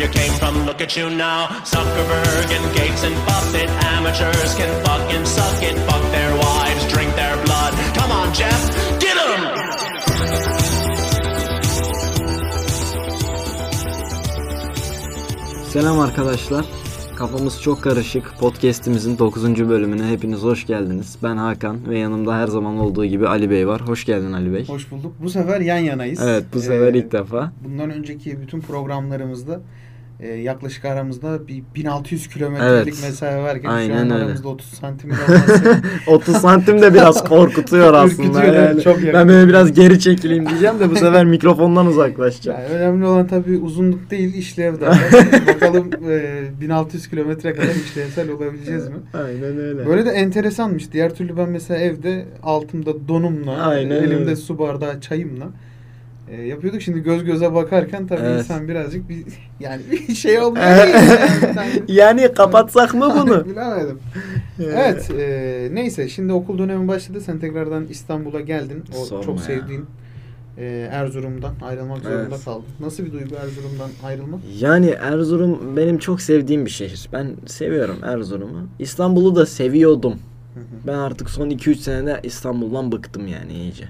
you came from, look at you now. Zuckerberg and Gates and Buffett, amateurs can fucking suck it. Fuck their wives, drink their blood. Come on, Jeff, get 'em! Selam arkadaşlar. Kafamız çok karışık. Podcast'imizin 9. bölümüne hepiniz hoş geldiniz. Ben Hakan ve yanımda her zaman olduğu gibi Ali Bey var. Hoş geldin Ali Bey. Hoş bulduk. Bu sefer yan yanayız. Evet bu sefer Ee, ilk defa. Bundan önceki bütün programlarımızda e, yaklaşık aramızda bir 1600 kilometrelik Evet. mesafe varken Aynen şu an öyle. aramızda 30 santim olması 30 santim de biraz korkutuyor aslında. Yani çok yakın. ben böyle biraz geri çekileyim diyeceğim de bu sefer mikrofondan uzaklaşacağım. yani önemli olan tabii uzunluk değil işlev de. Bakalım e, 1600 kilometre kadar işlevsel olabileceğiz mi? Aynen öyle. Böyle de enteresanmış. Diğer türlü ben mesela evde altımda donumla, Aynen elimde öyle. su bardağı çayımla e, yapıyorduk. Şimdi göz göze bakarken tabii Evet. insan birazcık bir yani bir şey olmuyor. Yani. yani kapatsak mı bunu? Bilemedim. Evet, e, neyse şimdi okul dönemi başladı. Sen tekrardan İstanbul'a geldin. O Sorma çok ya. sevdiğin e, Erzurum'dan ayrılmak zorunda Evet. kaldın. Nasıl bir duygu Erzurum'dan ayrılmak? Yani Erzurum benim çok sevdiğim bir şehir. Ben seviyorum Erzurum'u. İstanbul'u da seviyordum. Hı hı. Ben artık son 2-3 senede İstanbul'dan bıktım yani iyice.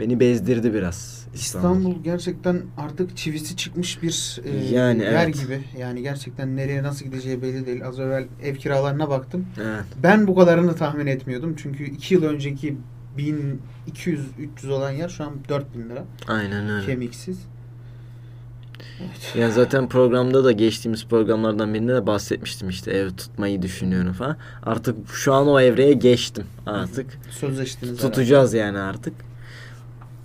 Beni bezdirdi biraz İstanbul. İstanbul gerçekten artık çivisi çıkmış bir e, Yani yer evet. gibi. Yani gerçekten nereye nasıl gideceği belli değil. Az evvel ev kiralarına baktım. Evet. Ben bu kadarını tahmin etmiyordum. Çünkü 2 yıl önceki 1200-300 olan yer şu an 4000 lira. Aynen öyle. Kemiksiz. Ya zaten programda da geçtiğimiz programlardan birinde de bahsetmiştim işte ev tutmayı düşünüyorum falan. Artık şu an o evreye geçtim artık. Sözleştiniz Tutacağız yani artık.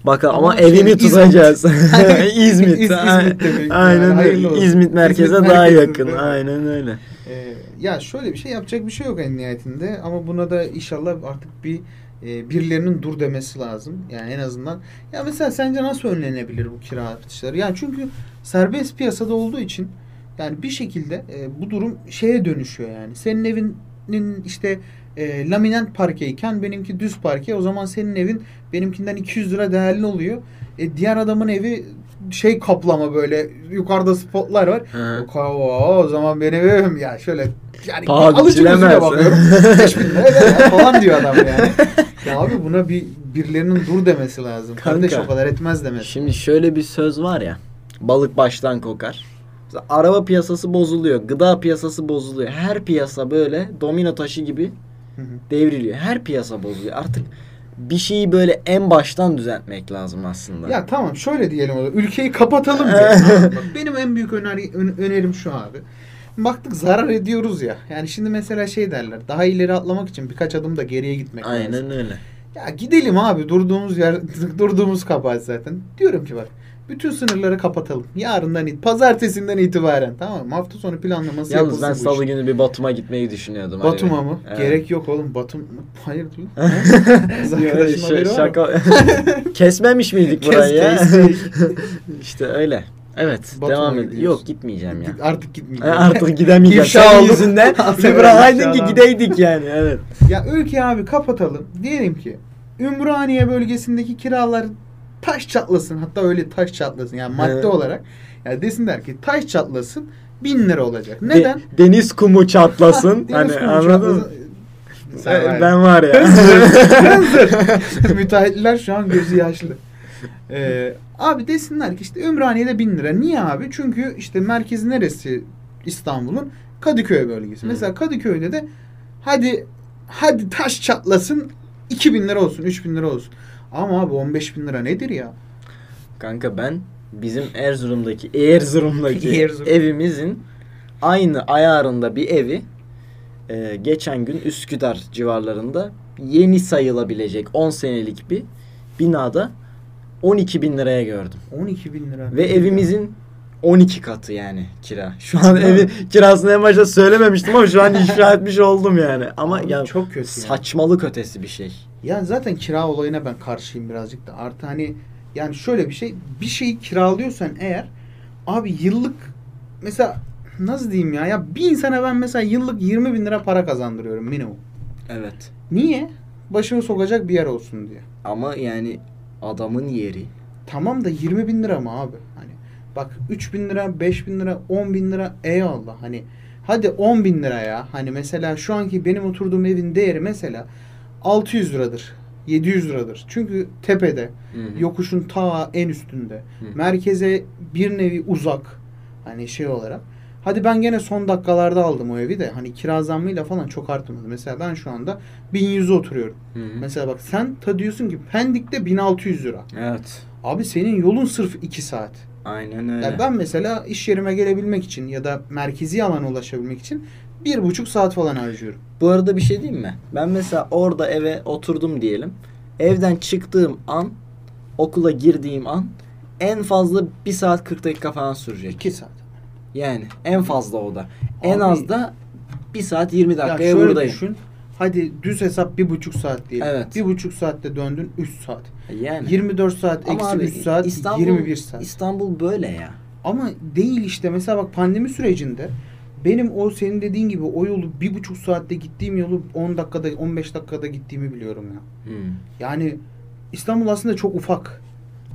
Bakalım Ama ama, şey, evini İzmit. tutacağız. İz- İzmit. İzmit'te büyük Aynen öyle. Olsun. İzmit merkeze İzmit daha yakın. Aynen öyle. Ee, ya şöyle bir şey yapacak bir şey yok en nihayetinde ama buna da inşallah artık bir e, birilerinin dur demesi lazım. Yani en azından ya mesela sence nasıl önlenebilir bu kira artışları? Yani çünkü serbest piyasada olduğu için yani bir şekilde e, bu durum şeye dönüşüyor yani. Senin evinin işte e, laminat parkeyken benimki düz parke. O zaman senin evin benimkinden 200 lira değerli oluyor. E, diğer adamın evi şey kaplama böyle yukarıda spotlar var. O, o, o zaman benim evim ya şöyle yani Paha alıcı gözüyle bakıyorum. 5 bin lira eder ya falan diyor adam yani. Ya abi buna bir birilerinin dur demesi lazım. Kardeş Kanka. o kadar etmez demesi. Şimdi şöyle bir söz var ya. Balık baştan kokar. Araba piyasası bozuluyor. Gıda piyasası bozuluyor. Her piyasa böyle domino taşı gibi. Devriliyor. Her piyasa bozuluyor. Artık bir şeyi böyle en baştan düzeltmek lazım aslında. Ya tamam şöyle diyelim o. Ülkeyi kapatalım diye. Benim en büyük öneri, ön- önerim şu abi. Baktık zarar ediyoruz ya. Yani şimdi mesela şey derler. Daha ileri atlamak için birkaç adım da geriye gitmek lazım. Aynen öyle. Ya gidelim abi durduğumuz yer durduğumuz kabahat zaten. Diyorum ki bak bütün sınırları kapatalım. Yarından it pazartesinden itibaren tamam mı? Hafta sonu planlaması Yalnız yapılsın ben bu salı iş. günü bir Batum'a gitmeyi düşünüyordum. Batum'a Bey. mı? Evet. Gerek yok oğlum. Batum hayır dur. Kız haberi var mı? şaka... Kesmemiş miydik Kes, burayı ya? kestik. işte öyle. Evet Batum'a devam gidiyoruz. Yok gitmeyeceğim ya. Artık gitmeyeceğim. Artık gidemeyeceğim. İfşa Senin yüzünden evvel bırakaydın ki gideydik yani. Evet. Ya ülke abi kapatalım. Diyelim ki Ümraniye bölgesindeki kiralar taş çatlasın. Hatta öyle taş çatlasın. Yani madde Evet. olarak. Ya desinler ki taş çatlasın bin lira olacak. De- Neden? deniz kumu çatlasın. Deniz hani kumu anladın mı? Sen Ben, ben var ya. Müteahhitler şu an gözü yaşlı. Ee, abi desinler ki işte Ümraniye'de bin lira. Niye abi? Çünkü işte merkezi neresi İstanbul'un? Kadıköy bölgesi. Hı. Mesela Kadıköy'de de hadi hadi taş çatlasın 2000 lira olsun 3000 lira olsun. Ama abi 15 bin lira nedir ya? Kanka ben bizim Erzurum'daki Erzurum'daki Erzurum. evimizin aynı ayarında bir evi e, geçen gün Üsküdar civarlarında yeni sayılabilecek 10 senelik bir binada 12 bin liraya gördüm. 12 bin lira. Ve evimizin 12 katı yani kira. Şu an evi kirasını en başta söylememiştim ama şu an ifşa etmiş oldum yani. Ama Abi ya çok kötü yani. saçmalık ötesi bir şey. Ya zaten kira olayına ben karşıyım birazcık da. Artı hani yani şöyle bir şey bir şeyi kiralıyorsan eğer abi yıllık mesela nasıl diyeyim ya? Ya bir insana ben mesela yıllık 20 bin lira para kazandırıyorum minimum. Evet. Niye? Başımı sokacak bir yer olsun diye. Ama yani adamın yeri. Tamam da 20 bin lira mı abi? Hani bak 3 bin lira, 5 bin lira, 10 bin lira eyvallah. Hani hadi 10 bin lira ya. Hani mesela şu anki benim oturduğum evin değeri mesela 600 liradır. 700 liradır. Çünkü tepede. Hı hı. Yokuşun ta en üstünde. Hı. Merkeze bir nevi uzak. Hani şey olarak. Hadi ben gene son dakikalarda aldım o evi de. Hani kira zammıyla falan çok artmadı. Mesela ben şu anda 1100'e oturuyorum. Hı hı. Mesela bak sen ta diyorsun ki Pendik'te 1600 lira. Evet. Abi senin yolun sırf 2 saat. Aynen öyle. Ya ben mesela iş yerime gelebilmek için ya da merkezi alana ulaşabilmek için bir buçuk saat falan harcıyorum. Bu arada bir şey diyeyim mi? Ben mesela orada eve oturdum diyelim. Evden çıktığım an, okula girdiğim an en fazla 1 saat 40 dakika falan sürecek. 2 saat. Yani en fazla o da. En Abi- az da 1 saat 20 Ya dakikaya şöyle buradayım. düşün. Hadi düz hesap bir buçuk saat diyelim. Evet. Bir buçuk saatte döndün 3 saat. Yani. 24 saat Ama eksi abi 3 saat İstanbul, 21 saat. İstanbul böyle ya. Ama değil işte mesela bak pandemi sürecinde benim o senin dediğin gibi o yolu bir buçuk saatte gittiğim yolu 10 dakikada 15 dakikada gittiğimi biliyorum ya. Hmm. Yani İstanbul aslında çok ufak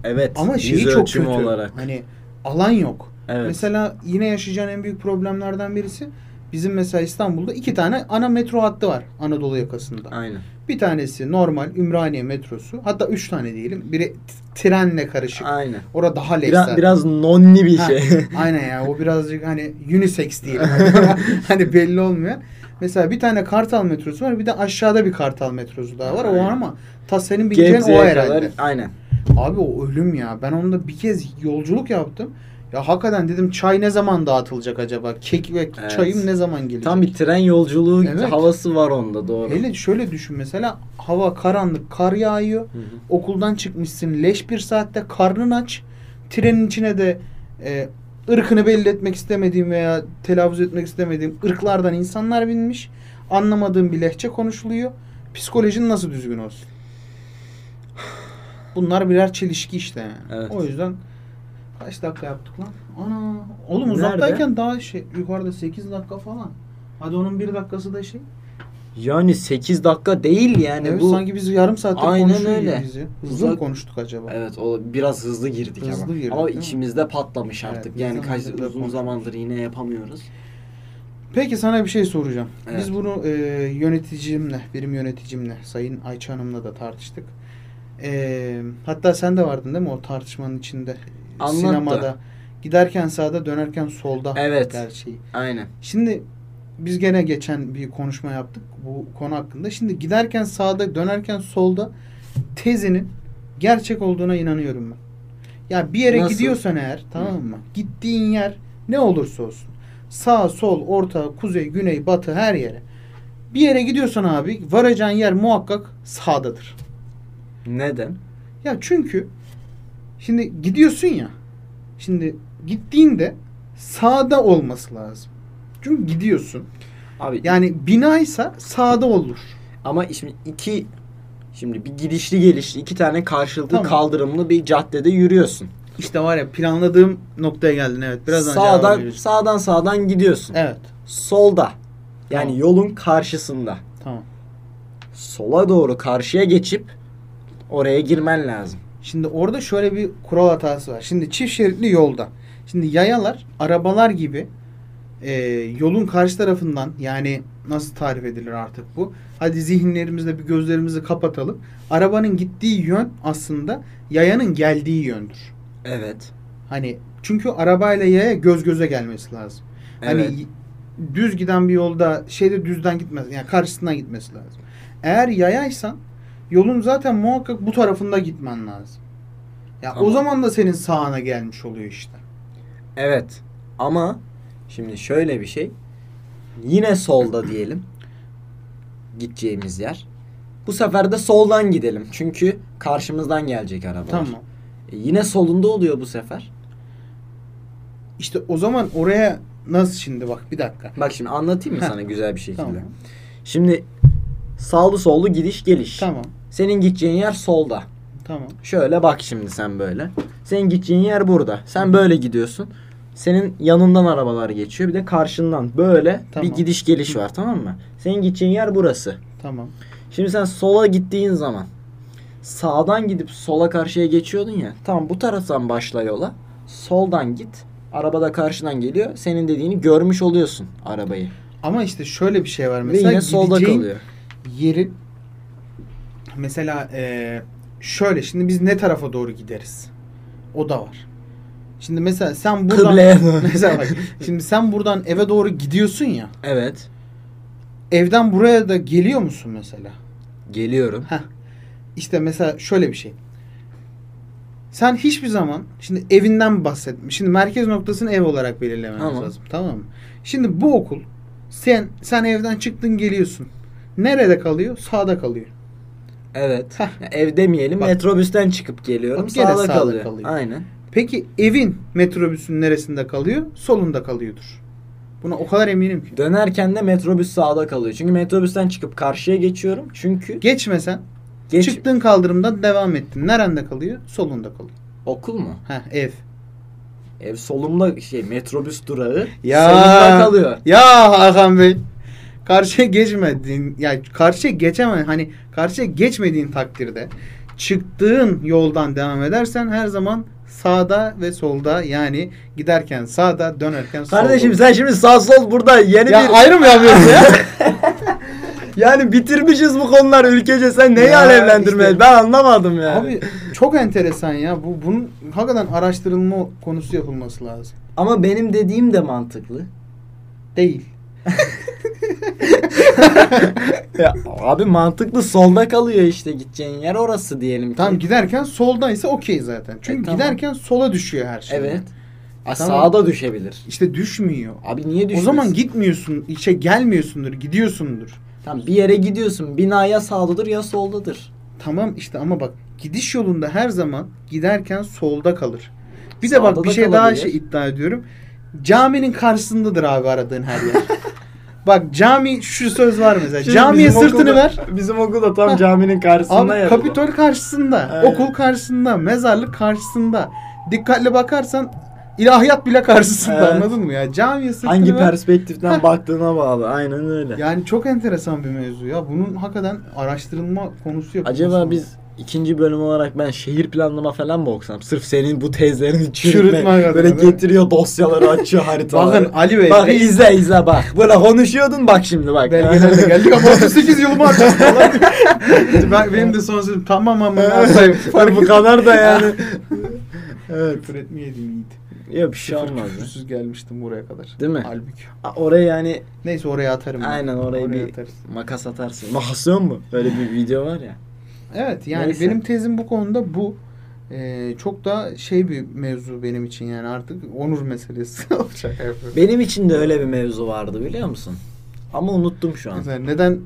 Evet. ama şeyi çok kötü. olarak. Hani alan yok. Evet. Mesela yine yaşayacağın en büyük problemlerden birisi bizim mesela İstanbul'da iki tane ana metro hattı var Anadolu yakasında. Aynen. Bir tanesi normal Ümraniye metrosu. Hatta üç tane diyelim. Biri trenle karışık. Aynen. Orada daha leş Biraz, biraz nonni bir Ha, şey. Aynen ya. O birazcık hani unisex diyelim. hani belli olmuyor. Mesela bir tane Kartal metrosu var. Bir de aşağıda bir Kartal metrosu daha var. O Aynen. ama ta senin bileceğin o herhalde. kadar. Aynen. Abi o ölüm ya. Ben onda bir kez yolculuk yaptım. Ya hakikaten dedim çay ne zaman dağıtılacak acaba? Kek ve Evet. çayım ne zaman gelecek? Tam bir tren yolculuğu Evet. havası var onda doğru. Hele şöyle düşün mesela hava karanlık, kar yağıyor. Hı hı. Okuldan çıkmışsın leş bir saatte karnın aç. Trenin içine de e, ırkını belli etmek istemediğim veya telaffuz etmek istemediğim ırklardan insanlar binmiş. Anlamadığım bir lehçe konuşuluyor. Psikolojin nasıl düzgün olsun? Bunlar birer çelişki işte yani. Evet. O yüzden kaç dakika yaptık lan? Ana. Oğlum Nerede? uzaktayken daha şey yukarıda 8 dakika falan. Hadi onun bir dakikası da şey. Yani 8 dakika değil yani evet, bu. sanki biz yarım saattir Aynen öyle. ya. Hızlı mı Uzak- konuştuk acaba? Evet o biraz hızlı girdik Hızlı ama. girdik, ama mi? içimizde patlamış Evet, artık. biz yani kaç uzun zamandır yine yapamıyoruz. Peki sana bir şey soracağım. Evet. Biz bunu e, yöneticimle, birim yöneticimle, Sayın Ayça Hanım'la da tartıştık. E, hatta sen de vardın değil mi o tartışmanın içinde? Anlattı. Sinemada. Giderken sağda, dönerken solda Evet. gerçeği. Aynen. Şimdi biz gene geçen bir konuşma yaptık bu konu hakkında. Şimdi giderken sağda, dönerken solda tezinin gerçek olduğuna inanıyorum ben. Ya bir yere Nasıl? gidiyorsan eğer tamam mı? Gittiğin yer ne olursa olsun. Sağ, sol, orta, kuzey, güney, batı her yere. Bir yere gidiyorsan abi varacağın yer muhakkak sağdadır. Neden? Ya çünkü şimdi gidiyorsun ya. Şimdi gittiğinde sağda olması lazım. Çünkü gidiyorsun. Abi Yani binaysa sağda olur. ama şimdi iki şimdi bir gidişli gelişli iki tane karşılıklı Tamam. kaldırımlı bir caddede yürüyorsun. İşte var ya planladığım noktaya geldin evet. Birazdan sağdan sağdan sağdan gidiyorsun. Evet. Solda. Yani Tamam. yolun karşısında. Tamam. Sola doğru karşıya geçip oraya girmen lazım. Şimdi orada şöyle bir kural hatası var. Şimdi çift şeritli yolda. Şimdi yayalar arabalar gibi e, yolun karşı tarafından yani nasıl tarif edilir artık bu? Hadi zihinlerimizde bir gözlerimizi kapatalım. Arabanın gittiği yön aslında yayanın geldiği yöndür. Evet. Hani çünkü arabayla yaya göz göze gelmesi lazım. Evet. Hani düz giden bir yolda şeyde düzden gitmez. Yani karşısından gitmesi lazım. Eğer yayaysan yolun zaten muhakkak bu tarafında gitmen lazım. Ya o Ama- zaman da senin sağına gelmiş oluyor işte. Evet. Ama şimdi şöyle bir şey. Yine solda diyelim. Gideceğimiz yer. Bu sefer de soldan gidelim. Çünkü karşımızdan gelecek arabalar. Tamam. E yine solunda oluyor bu sefer. İşte o zaman oraya nasıl şimdi bak bir dakika. Bak şimdi anlatayım mı Heh. sana güzel bir şekilde. Tamam. Şimdi sağlı sollu gidiş geliş. Tamam. Senin gideceğin yer solda. Tamam. Şöyle bak şimdi sen böyle. Senin gideceğin yer burada. Sen böyle gidiyorsun. Senin yanından arabalar geçiyor. Bir de karşından böyle Tamam. bir gidiş geliş var tamam mı? Senin gideceğin yer burası. Tamam. Şimdi sen sola gittiğin zaman sağdan gidip sola karşıya geçiyordun ya. Tamam bu taraftan başla yola. Soldan git. Araba da karşıdan geliyor. Senin dediğini görmüş oluyorsun arabayı. Ama işte şöyle bir şey var. Ve Mesela yine solda kalıyor. Yerin mesela eee, şöyle şimdi biz ne tarafa doğru gideriz? O da var. Şimdi mesela sen buradan Kıbleye doğru. mesela bak şimdi sen buradan eve doğru gidiyorsun ya. Evet. Evden buraya da geliyor musun mesela? Geliyorum. Heh. İşte mesela şöyle bir şey. Sen hiçbir zaman şimdi evinden bahsetmiş. Şimdi merkez noktasını ev olarak belirlememiz Tamam. lazım. Tamam mı? Şimdi bu okul sen sen evden çıktın geliyorsun. Nerede kalıyor? Sağda kalıyor. Evet. Heh. Ev demeyelim. Bak. metrobüsten çıkıp geliyorum. Bak sağda, kalıyor. kalıyor. Aynen. Peki evin metrobüsün neresinde kalıyor? Solunda kalıyordur. Buna o kadar eminim ki. Dönerken de metrobüs sağda kalıyor. Çünkü metrobüsten çıkıp karşıya geçiyorum. Çünkü Geçmesen geç çıktığın kaldırımdan devam ettin. Nerede kalıyor? Solunda kalıyor. okul mu? Heh, ev. Ev solumda şey metrobüs durağı Ya. solumda kalıyor. Ya Hakan Bey. Karşıya geçmediğin ya karşıya geçemem hani karşıya geçmediğin takdirde çıktığın yoldan devam edersen her zaman sağda ve solda yani giderken sağda dönerken solda. Kardeşim sen şimdi sağ sol burada yeni ya bir ayrı mı yapıyorsun ya? yani bitirmişiz bu konular ülkece sen neyi Ya alevlendirmeye işte. ben anlamadım ya. Abi çok enteresan ya. Bu bunun hakikaten araştırılma konusu yapılması lazım. Ama benim dediğim de mantıklı. Değil. Ya abi mantıklı solda kalıyor işte gideceğin yer orası diyelim ki. Tam giderken soldaysa okey zaten. Çünkü E, tamam. giderken sola düşüyor her şey. Evet. A, Tamam. Sağda düşebilir. İşte düşmüyor. Abi niye O düşmesin? zaman gitmiyorsun, işe gelmiyorsundur, gidiyorsundur. Tamam bir yere gidiyorsun. Bina ya sağdadır ya soldadır. Tamam işte ama bak gidiş yolunda her zaman giderken solda kalır. Bir de Sağda bak bir da şey daha kalabilir. şey iddia ediyorum. Caminin karşısındadır abi aradığın her yer. bak cami şu söz var mesela. Şimdi Camiye bizim sırtını okulda- ver. Bizim okulda tam caminin karşısında Abi yer Kapitol karşısında, Aynen. okul karşısında, mezarlık karşısında. Dikkatli bakarsan ilahiyat bile karşısında Evet. anladın mı ya? Camiye sırtını Hangi ver. perspektiften baktığına bağlı. Aynen öyle. Yani çok enteresan bir mevzu ya. Bunun hakikaten araştırılma konusu yapılması Acaba biz ikinci bölüm olarak ben şehir planlama falan mı okusam? Sırf senin bu tezlerini Çürütme Böyle getiriyor dosyaları açıyor haritaları. Bakın Ali Bey. Bak izle izle bak. Böyle konuşuyordun bak şimdi bak. Belgelerde geldik ama 38 yılımı harcadım falan. ben, benim de son sözüm tamam ama bu kadar da yani. evet. Küfür etmeyeydim iyiydi. Ya bir şey Sıfır olmaz. küfürsüz gelmiştim buraya kadar. Değil mi? Halbuki. A- Oraya yani Neyse oraya atarım. aynen orayı Oraya bir atarız. makas atarsın. Makasyon mu? Öyle bir video var ya. Evet yani Neyse. benim tezim bu konuda bu. Ee, çok da şey bir mevzu benim için yani artık onur meselesi olacak. Benim için de öyle bir mevzu vardı biliyor musun? Ama unuttum şu an. Mesela neden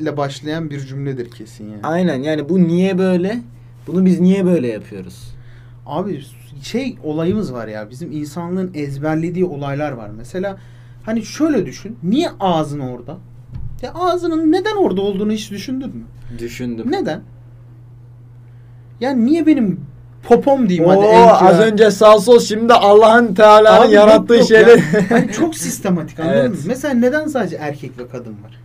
ile başlayan bir cümledir kesin yani. Aynen yani bu niye böyle? Bunu biz niye böyle yapıyoruz? Abi şey olayımız var ya bizim insanlığın ezberlediği olaylar var. Mesela hani şöyle düşün. Niye ağzın orada? Ya ağzının neden orada olduğunu hiç düşündün mü? Düşündüm. Neden? Yani niye benim popom diyeyim Oo, hadi en az önce sağ sol şimdi Allah'ın Teala'nın Abi yarattığı yok, yok şeyler. ya. Hani çok sistematik anladın Evet. mı? Mesela neden sadece erkek ve kadın var?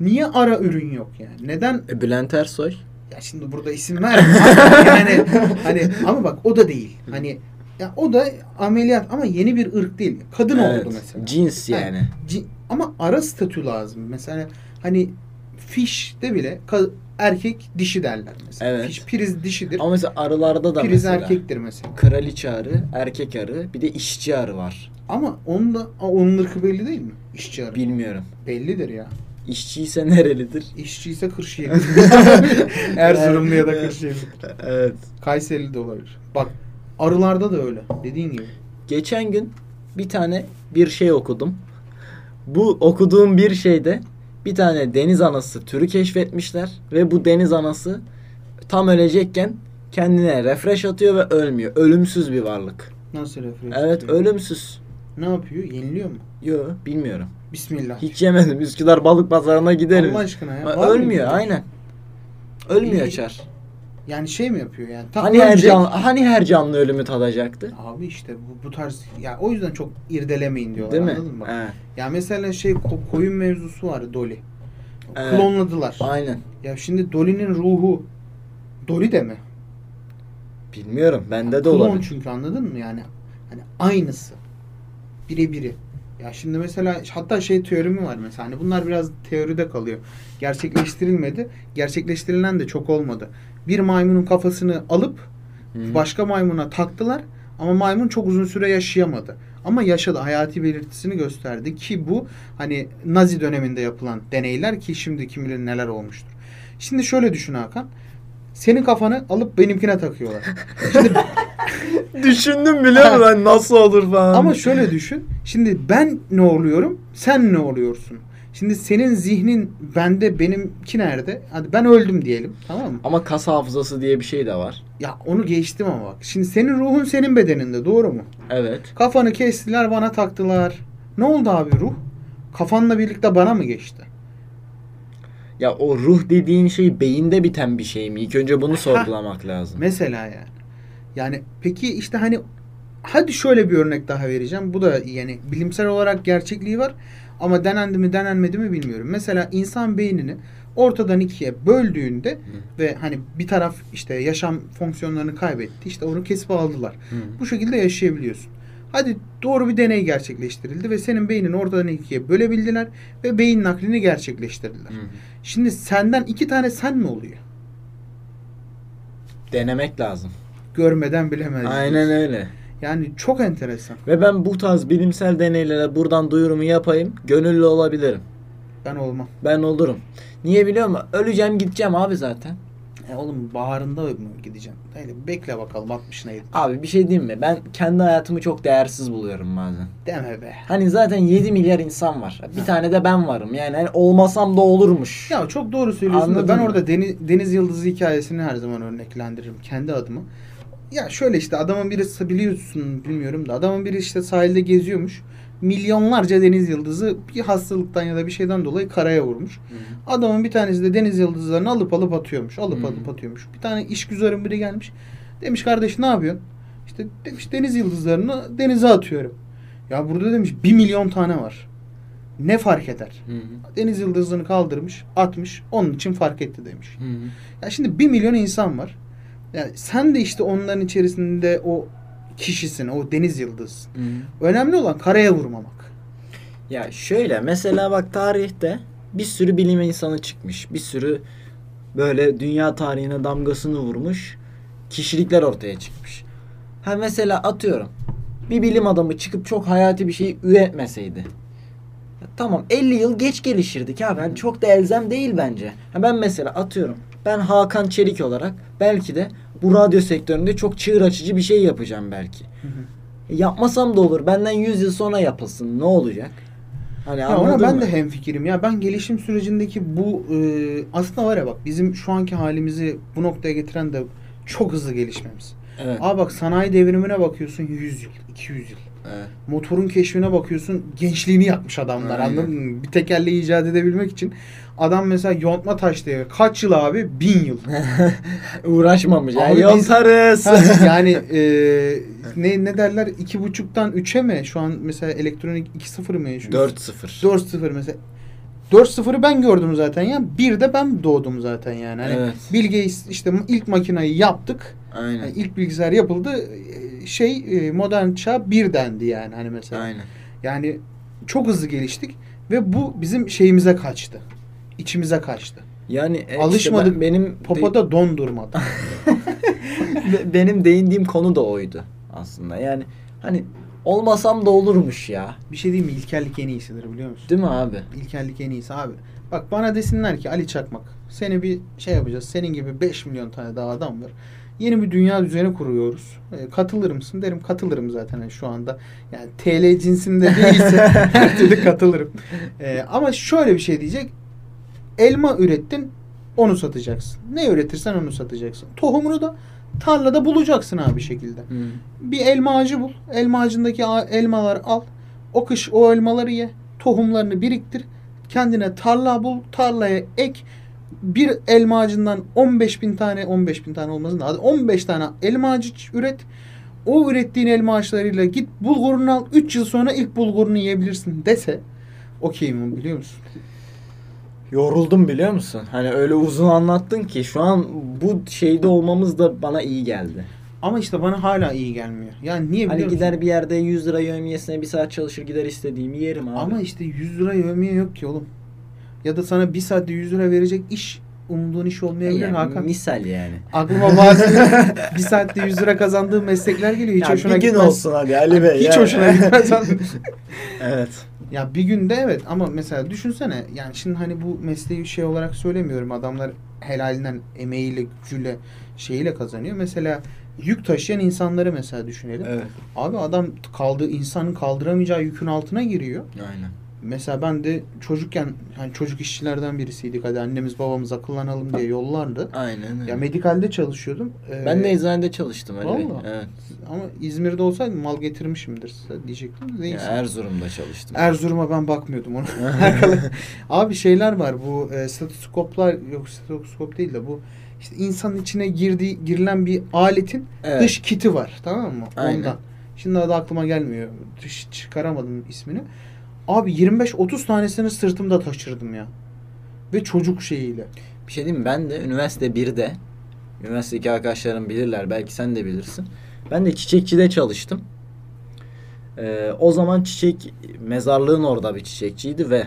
Niye ara ürün yok yani? Neden E, Bülent Ersoy. ya şimdi burada isim verme. yani hani ama bak o da değil. Hani ya o da ameliyat ama yeni bir ırk değil. Kadın Evet, oldu mesela. Cins Ha, yani. ci- ama ara statü lazım. Mesela hani fişte bile ka- erkek dişi derler mesela. Evet. Fiş priz dişidir. Ama mesela arılarda da priz mesela. erkektir mesela. Kraliçe arı, erkek arı, bir de işçi arı var. Ama onun da onun ırkı belli değil mi? İşçi arı. Bilmiyorum. Bellidir ya. İşçi ise nerelidir? İşçi ise Kırşehir. Erzurumlu ya da Kırşehir. Evet. Kayseri de olabilir. Bak arılarda da öyle. Dediğin gibi. Geçen gün bir tane bir şey okudum. Bu okuduğum bir şeyde bir tane deniz anası türü keşfetmişler ve bu deniz anası tam ölecekken kendine refresh atıyor ve ölmüyor. Ölümsüz bir varlık. Nasıl refleks? Evet, yapıyor? ölümsüz. Ne yapıyor? Yeniliyor mu? Yo, bilmiyorum. Bismillah. Hiç yemedim. Üsküdar balık pazarına giderim. Allah aşkına ya. Ölmüyor, aynen. Ölmüyor İyi. çar. Yani şey mi yapıyor yani? Tam Hani her ölecek. canlı, hani her canlı ölümü tadacaktı? Abi işte bu, bu tarz ya o yüzden çok irdelemeyin diyorlar Değil mi? anladın mı? He. Ya mesela şey ko- koyun mevzusu var Dolly. Evet. Klonladılar. Aynen. Ya şimdi Dolly'nin ruhu Dolly de mi? Bilmiyorum. Bende de Klon olabilir. çünkü anladın mı yani? Hani aynısı. Birebiri. Ya şimdi mesela hatta şey teorimi var mesela hani bunlar biraz teoride kalıyor. Gerçekleştirilmedi. Gerçekleştirilen de çok olmadı. Bir maymunun kafasını alıp Hı. başka maymuna taktılar ama maymun çok uzun süre yaşayamadı. Ama yaşadı. Hayati belirtisini gösterdi ki bu hani Nazi döneminde yapılan deneyler ki şimdi kim bilir neler olmuştur. Şimdi şöyle düşün Hakan. Senin kafanı alıp benimkine takıyorlar. Şimdi Düşündüm biliyor musun? Hani nasıl olur falan. Ama şöyle düşün. Şimdi ben ne oluyorum? Sen ne oluyorsun? Şimdi senin zihnin bende benimki nerede? Hadi ben öldüm diyelim. Tamam mı? Ama kas hafızası diye bir şey de var. Ya onu geçtim ama bak. Şimdi senin ruhun senin bedeninde doğru mu? Evet. Kafanı kestiler bana taktılar. Ne oldu abi ruh? Kafanla birlikte bana mı geçti? Ya o ruh dediğin şey beyinde biten bir şey mi? İlk önce bunu sorgulamak lazım. Mesela yani. Yani peki işte hani hadi şöyle bir örnek daha vereceğim. Bu da yani bilimsel olarak gerçekliği var ama denendi mi denenmedi mi bilmiyorum. Mesela insan beynini ortadan ikiye böldüğünde ve hani bir taraf işte yaşam fonksiyonlarını kaybetti. işte onu kesip aldılar. Hı. Bu şekilde yaşayabiliyorsun. Hadi doğru bir deney gerçekleştirildi ve senin beynini ortadan ikiye bölebildiler ve beyin naklini gerçekleştirdiler. Hı. Şimdi senden iki tane sen mi oluyor? Denemek lazım. Görmeden bilemez. Aynen öyle. Yani çok enteresan. Ve ben bu tarz bilimsel deneylere buradan duyurumu yapayım. Gönüllü olabilirim. Ben olmam. Ben olurum. Niye biliyor musun? Öleceğim gideceğim abi zaten. E oğlum baharında mı gideceğim? Öyle bekle bakalım 60'ına gidip. Abi bir şey diyeyim mi? Ben kendi hayatımı çok değersiz buluyorum bazen. Deme be. Hani zaten 7 milyar insan var. Bir tane de ben varım. Yani hani olmasam da olurmuş. Ya çok doğru söylüyorsun da Anladın ben mı? orada Deniz, Deniz Yıldızı hikayesini her zaman örneklendiririm kendi adıma. Ya şöyle işte adamın birisi biliyorsun bilmiyorum da adamın biri işte sahilde geziyormuş. Milyonlarca deniz yıldızı bir hastalıktan ya da bir şeyden dolayı karaya vurmuş. Adamın bir tanesi de deniz yıldızlarını alıp alıp atıyormuş. Alıp Hı. alıp atıyormuş. Bir tane işgüzarın biri gelmiş. Demiş kardeş ne yapıyorsun? İşte demiş deniz yıldızlarını denize atıyorum. Ya burada demiş bir milyon tane var. Ne fark eder? Hı hı. Deniz yıldızını kaldırmış, atmış. Onun için fark etti demiş. Hı hı. Ya şimdi bir milyon insan var. Yani sen de işte onların içerisinde o kişisin, o deniz yıldızısın. Hı hı. Önemli olan karaya vurmamak. Ya şöyle mesela bak tarihte bir sürü bilim insanı çıkmış. Bir sürü böyle dünya tarihine damgasını vurmuş kişilikler ortaya çıkmış. Ha mesela atıyorum bir bilim adamı çıkıp çok hayati bir şey üretmeseydi. Ya tamam 50 yıl geç gelişirdik ha ben çok da elzem değil bence. Ha ben mesela atıyorum ben Hakan Çelik olarak belki de bu radyo sektöründe çok çığır açıcı bir şey yapacağım belki. E, Yapmasam da olur. Benden 100 yıl sonra yapılsın. Ne olacak? Hani Ya ona ben mı? de hemfikirim. Ya ben gelişim sürecindeki bu e, aslında var ya bak bizim şu anki halimizi bu noktaya getiren de çok hızlı gelişmemiz. Evet. Aa bak sanayi devrimine bakıyorsun 100 yıl, 200 yıl. evet. Motorun keşfine bakıyorsun gençliğini yapmış adamlar Aynen. anladın mı? Bir tekerleği icat edebilmek için adam mesela yontma taş devri. Kaç yıl abi? Bin yıl. Uğraşmamış. Abi Yani yontarız. Ha, yani e, ne ne derler? iki buçuktan 3'e mi? Şu an mesela elektronik 2.0 mı yaşıyoruz? 4-0. 4-0 mesela. 4-0'ı ben gördüm zaten ya. Bir de ben doğdum zaten yani. Hani Evet. Bill Gates işte ilk makinayı yaptık. Aynen. Yani ilk bilgisayar yapıldı. E, Şey e, modern çağ bir dendi yani hani mesela. Aynen. Yani çok hızlı geliştik ve bu bizim şeyimize kaçtı. İçimize kaçtı. Yani e, Alışmadık. işte ben- benim Popoda don durmadı. Be- benim değindiğim konu da oydu aslında. Yani hani olmasam da olurmuş ya. bir şey diyeyim mi? İlkellik en iyisidir biliyor musun? Değil mi abi? İlkellik en iyisi abi. Bak bana desinler ki Ali Çakmak seni bir şey yapacağız. Senin gibi 5 milyon tane daha adam var. Yeni bir dünya düzeni kuruyoruz. E, katılır mısın? Derim katılırım zaten hani şu anda. Yani TL cinsinde değilse her türlü katılırım. E, ama şöyle bir şey diyecek. Elma ürettin onu satacaksın. Ne üretirsen onu satacaksın. Tohumunu da tarlada bulacaksın abi şekilde. Hı. Bir elma ağacı bul. Elma ağacındaki elmaları al. O kış o elmaları ye. Tohumlarını biriktir. Kendine tarla bul. Tarlaya ek. bir elma ağacından 15 bin tane 15 bin tane olmasın da hadi 15 tane elma ağacı üret. O ürettiğin elma ağaçlarıyla git bulgurunu al. 3 yıl sonra ilk bulgurunu yiyebilirsin dese okey mi biliyor musun? Yoruldum biliyor musun? Hani öyle uzun anlattın ki şu an bu şeyde olmamız da bana iyi geldi. Ama işte bana hala iyi gelmiyor. Yani niye biliyor Hani musun? gider bir yerde 100 lira yövmiyesine bir saat çalışır gider istediğimi yerim abi. Ama işte 100 lira yövmiye yok ki oğlum. Ya da sana bir saatte 100 lira verecek iş umduğun iş olmayabilir yani, Hakan. misal yani. Aklıma bazı bir saatte 100 lira kazandığım meslekler geliyor. Hiç Ya hoşuna bir gün gitmez. olsun hadi Ali Bey. Hiç ya. hoşuna gitmez. evet. Ya bir günde evet ama mesela düşünsene yani şimdi hani bu mesleği şey olarak söylemiyorum. Adamlar helalinden emeğiyle, gücüyle, şeyiyle kazanıyor. Mesela yük taşıyan insanları mesela düşünelim. Evet. Abi adam kaldığı insanın kaldıramayacağı yükün altına giriyor. Aynen. Mesela ben de çocukken hani çocuk işçilerden birisiydik. Hadi annemiz babamız akıllanalım diye yollardı. Aynen öyle. Ya medikalde çalışıyordum. Ee, ben de eczanede çalıştım Ali Bey. Vallahi. Evet. ama İzmir'de olsaydım mal getirmişimdir size diyecektim. de Ya Neyse. Erzurum'da çalıştım. Erzurum'a ben bakmıyordum ona. Abi şeyler var bu e, stetoskoplar yok stetoskop değil de bu işte insanın içine girdiği girilen bir aletin Evet. dış kiti var tamam mı? Aynen. Ondan. Şimdi adı aklıma gelmiyor. Dış çıkaramadım ismini. Abi 25-30 tanesini sırtımda taşırdım ya. Ve çocuk şeyiyle. Bir şey diyeyim mi? Ben de üniversite 1'de üniversitedeki arkadaşlarım bilirler. Belki sen de bilirsin. Ben de çiçekçide çalıştım. Ee, o zaman çiçek mezarlığın orada bir çiçekçiydi ve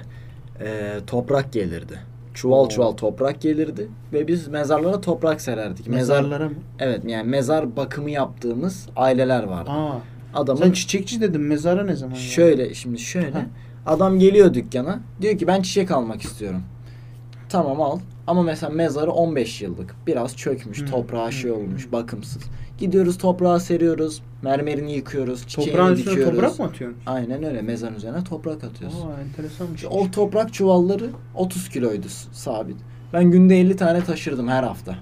e, toprak gelirdi. Çuval Oo. çuval toprak gelirdi ve biz mezarlara toprak sererdik. Mezar Mezarlara mı? evet yani mezar bakımı yaptığımız aileler vardı. Aa, Adamın sen çiçekçi dedin mezara ne zaman? ya? Şöyle şimdi şöyle. Ha. Adam geliyor dükkana. Diyor ki ben çiçek almak istiyorum. Tamam al. Ama mesela mezarı 15 yıllık. Biraz çökmüş. Hmm. Toprağı şey olmuş. Bakımsız. Gidiyoruz toprağı seriyoruz. Mermerini yıkıyoruz. Çiçeğini Toprağın üstüne dikiyoruz. toprak mı atıyorsun? Aynen öyle. Mezarın üzerine toprak atıyoruz. Aa enteresanmış. O toprak çuvalları 30 kiloydu sabit. Ben günde 50 tane taşırdım her hafta.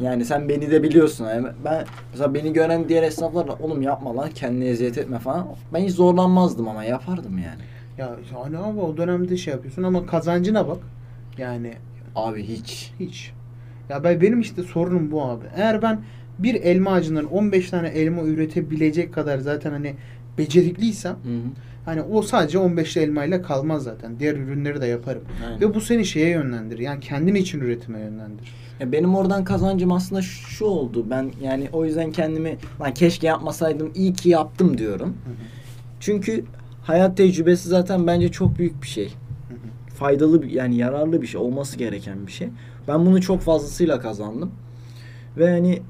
Yani sen beni de biliyorsun. Yani ben mesela beni gören diğer esnaflarla oğlum yapma lan kendini eziyet etme falan. Ben hiç zorlanmazdım ama yapardım yani. Ya hani abi o dönemde şey yapıyorsun ama kazancına bak. Yani Abi hiç. hiç. Ya ben benim işte sorunum bu abi. Eğer ben bir elma ağacından 15 tane elma üretebilecek kadar zaten hani becerikliysem Hı hı. hani o sadece 15 elmayla kalmaz zaten. Diğer ürünleri de yaparım. Aynen. Ve bu seni şeye yönlendirir. Yani kendin için üretime yönlendirir. Ya benim oradan kazancım aslında şu oldu. Ben yani o yüzden kendimi lan keşke yapmasaydım iyi ki yaptım diyorum. Çünkü hayat tecrübesi zaten bence çok büyük bir şey. Faydalı bir yani yararlı bir şey olması gereken bir şey. Ben bunu çok fazlasıyla kazandım. Ve hani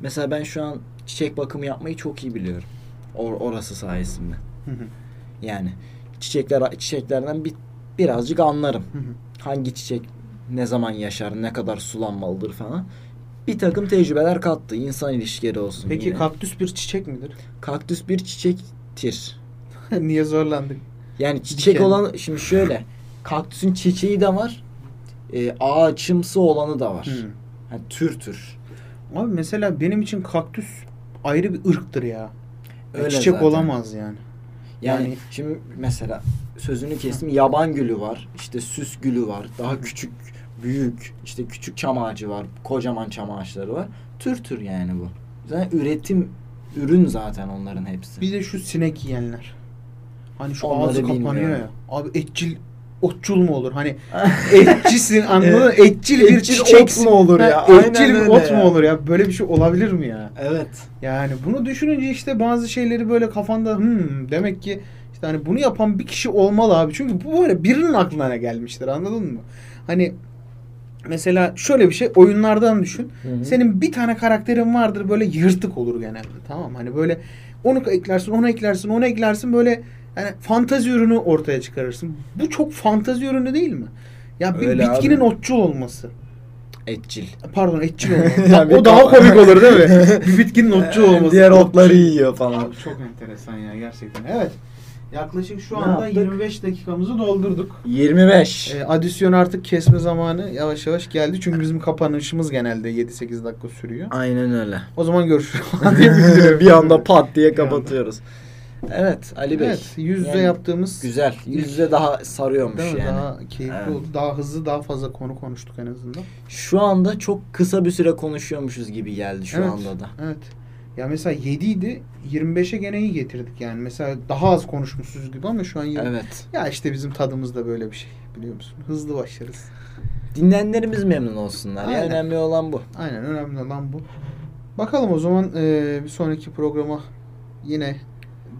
mesela ben şu an çiçek bakımı yapmayı çok iyi biliyorum. Or- orası sayesinde. Yani çiçekler çiçeklerden bir birazcık anlarım. Hangi çiçek ne zaman yaşar, ne kadar sulanmalıdır falan. Bir takım tecrübeler kattı. İnsan ilişkileri olsun. Peki yine. kaktüs bir çiçek midir? kaktüs bir çiçektir. Niye zorlandık? Yani çiçek Diken. olan şimdi şöyle. Kaktüsün çiçeği de var. E, ağaçımsı olanı da var. Hı. Yani tür tür. Abi mesela benim için kaktüs ayrı bir ırktır ya. Öyle çiçek zaten. olamaz yani. Yani, Yani- şimdi mesela sözünü kestim. Yaban gülü var. işte süs gülü var. Daha küçük, büyük. işte küçük çam ağacı var. Kocaman çam ağaçları var. Tür tür yani bu. Zaten üretim ürün zaten onların hepsi. Bir de şu sinek yiyenler. Hani şu Onları ağzı kapanıyor bilmiyorum. ya. Abi etçil otçul mu olur? Hani etçisin anladın mı? Etçil bir Etçil çiçek ot mu olur ya? Ha, Etçil bir ot mu olur ya? Böyle bir şey olabilir mi ya? Evet. Yani bunu düşününce işte bazı şeyleri böyle kafanda hmm, demek ki işte hani bunu yapan bir kişi olmalı abi. Çünkü bu böyle birinin aklına gelmiştir anladın mı? Hani mesela şöyle bir şey oyunlardan düşün. Hı hı. Senin bir tane karakterin vardır böyle yırtık olur genelde. Tamam hani böyle onu eklersin, onu eklersin, onu eklersin böyle yani fantazi ürünü ortaya çıkarırsın. Bu çok fantazi ürünü değil mi? Ya bir Öyle bitkinin abi. otçul olması. Etçil. Pardon etçil olması. Yani o daha komik olur değil mi? bir bitkinin otçul olması. Diğer Otçul. otları yiyor falan. Abi çok enteresan ya gerçekten. Evet. Yaklaşık şu Ne anda yaptık? 25 dakikamızı doldurduk. 25. E, adisyon artık kesme zamanı yavaş yavaş geldi. Çünkü bizim kapanışımız genelde 7-8 dakika sürüyor. Aynen öyle. O zaman görüşürüz. bir anda pat diye kapatıyoruz. Evet Ali Bey. Evet, yüz yüze Yani yaptığımız Güzel. Yüz yüze daha sarıyormuş değil mi? yani. Daha keyifli Evet. oldu. Daha hızlı, daha fazla konu konuştuk en azından. Şu anda çok kısa bir süre konuşuyormuşuz gibi geldi şu Evet. anda da. Evet. Ya mesela 7 idi, 25'e gene iyi getirdik yani. Mesela daha az konuşmuşuz gibi ama şu an 20. Evet. Ya işte bizim tadımız da böyle bir şey biliyor musun? Hızlı başlarız. Dinleyenlerimiz memnun olsunlar. Ya Aynen. önemli olan bu. Aynen önemli olan bu. Bakalım o zaman e, bir sonraki programa yine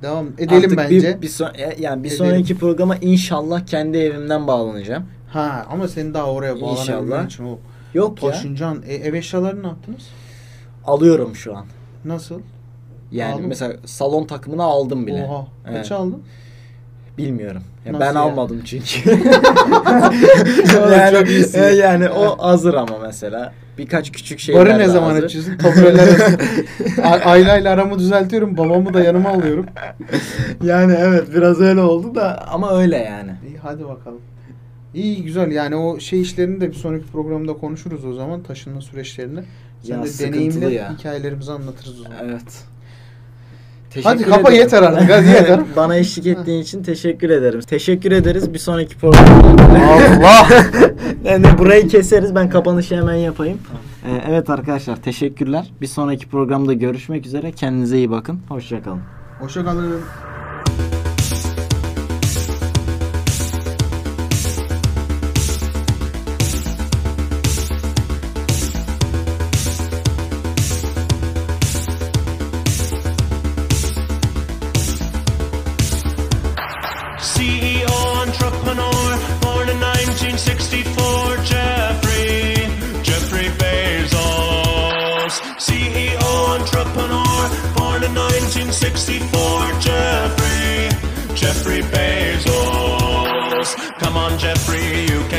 devam edelim Artık bence. Bir, bir son- e, yani bir Edelim. sonraki programa inşallah kendi evimden bağlanacağım. Ha ama senin daha oraya bağlanabilmen için o Yok ya. taşıncan e, ev eşyalarını ne yaptınız? Alıyorum şu an. Nasıl? Yani Aldın mesela salon takımını aldım bile. Oha. Evet. Kaç aldın? Bilmiyorum. Ya Nasıl ben ya? almadım çünkü. Yani, e, yani o hazır ama mesela. Birkaç küçük şeyler Barı ne zaman hazır. açıyorsun? Tabureler Ayla ile aramı düzeltiyorum. Babamı da yanıma alıyorum. Yani evet biraz öyle oldu da ama öyle yani. İyi hadi bakalım. İyi güzel yani o şey işlerini de bir sonraki programda konuşuruz o zaman taşınma süreçlerini. Sen Ya de deneyimli ya. hikayelerimizi anlatırız o zaman. Evet. Hadi Teşekkür kapa ederim. yeter artık, hadi yeter. Bana eşlik ettiğin için teşekkür ederim. Teşekkür ederiz. Bir sonraki programda. Allah! yani burayı keseriz. Ben kapanışı hemen yapayım. Ee, evet arkadaşlar teşekkürler. Bir sonraki programda görüşmek üzere. Kendinize iyi bakın. Hoşçakalın. Hoşça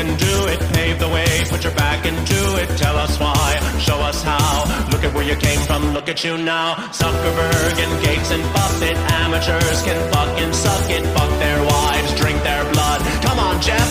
can do it. Pave the way, put your back into it. Tell us why, show us how. Look at where you came from, look at you now. Zuckerberg and Gates and Buffett, amateurs can fucking suck it. Fuck their wives, drink their blood. Come on, Jeff,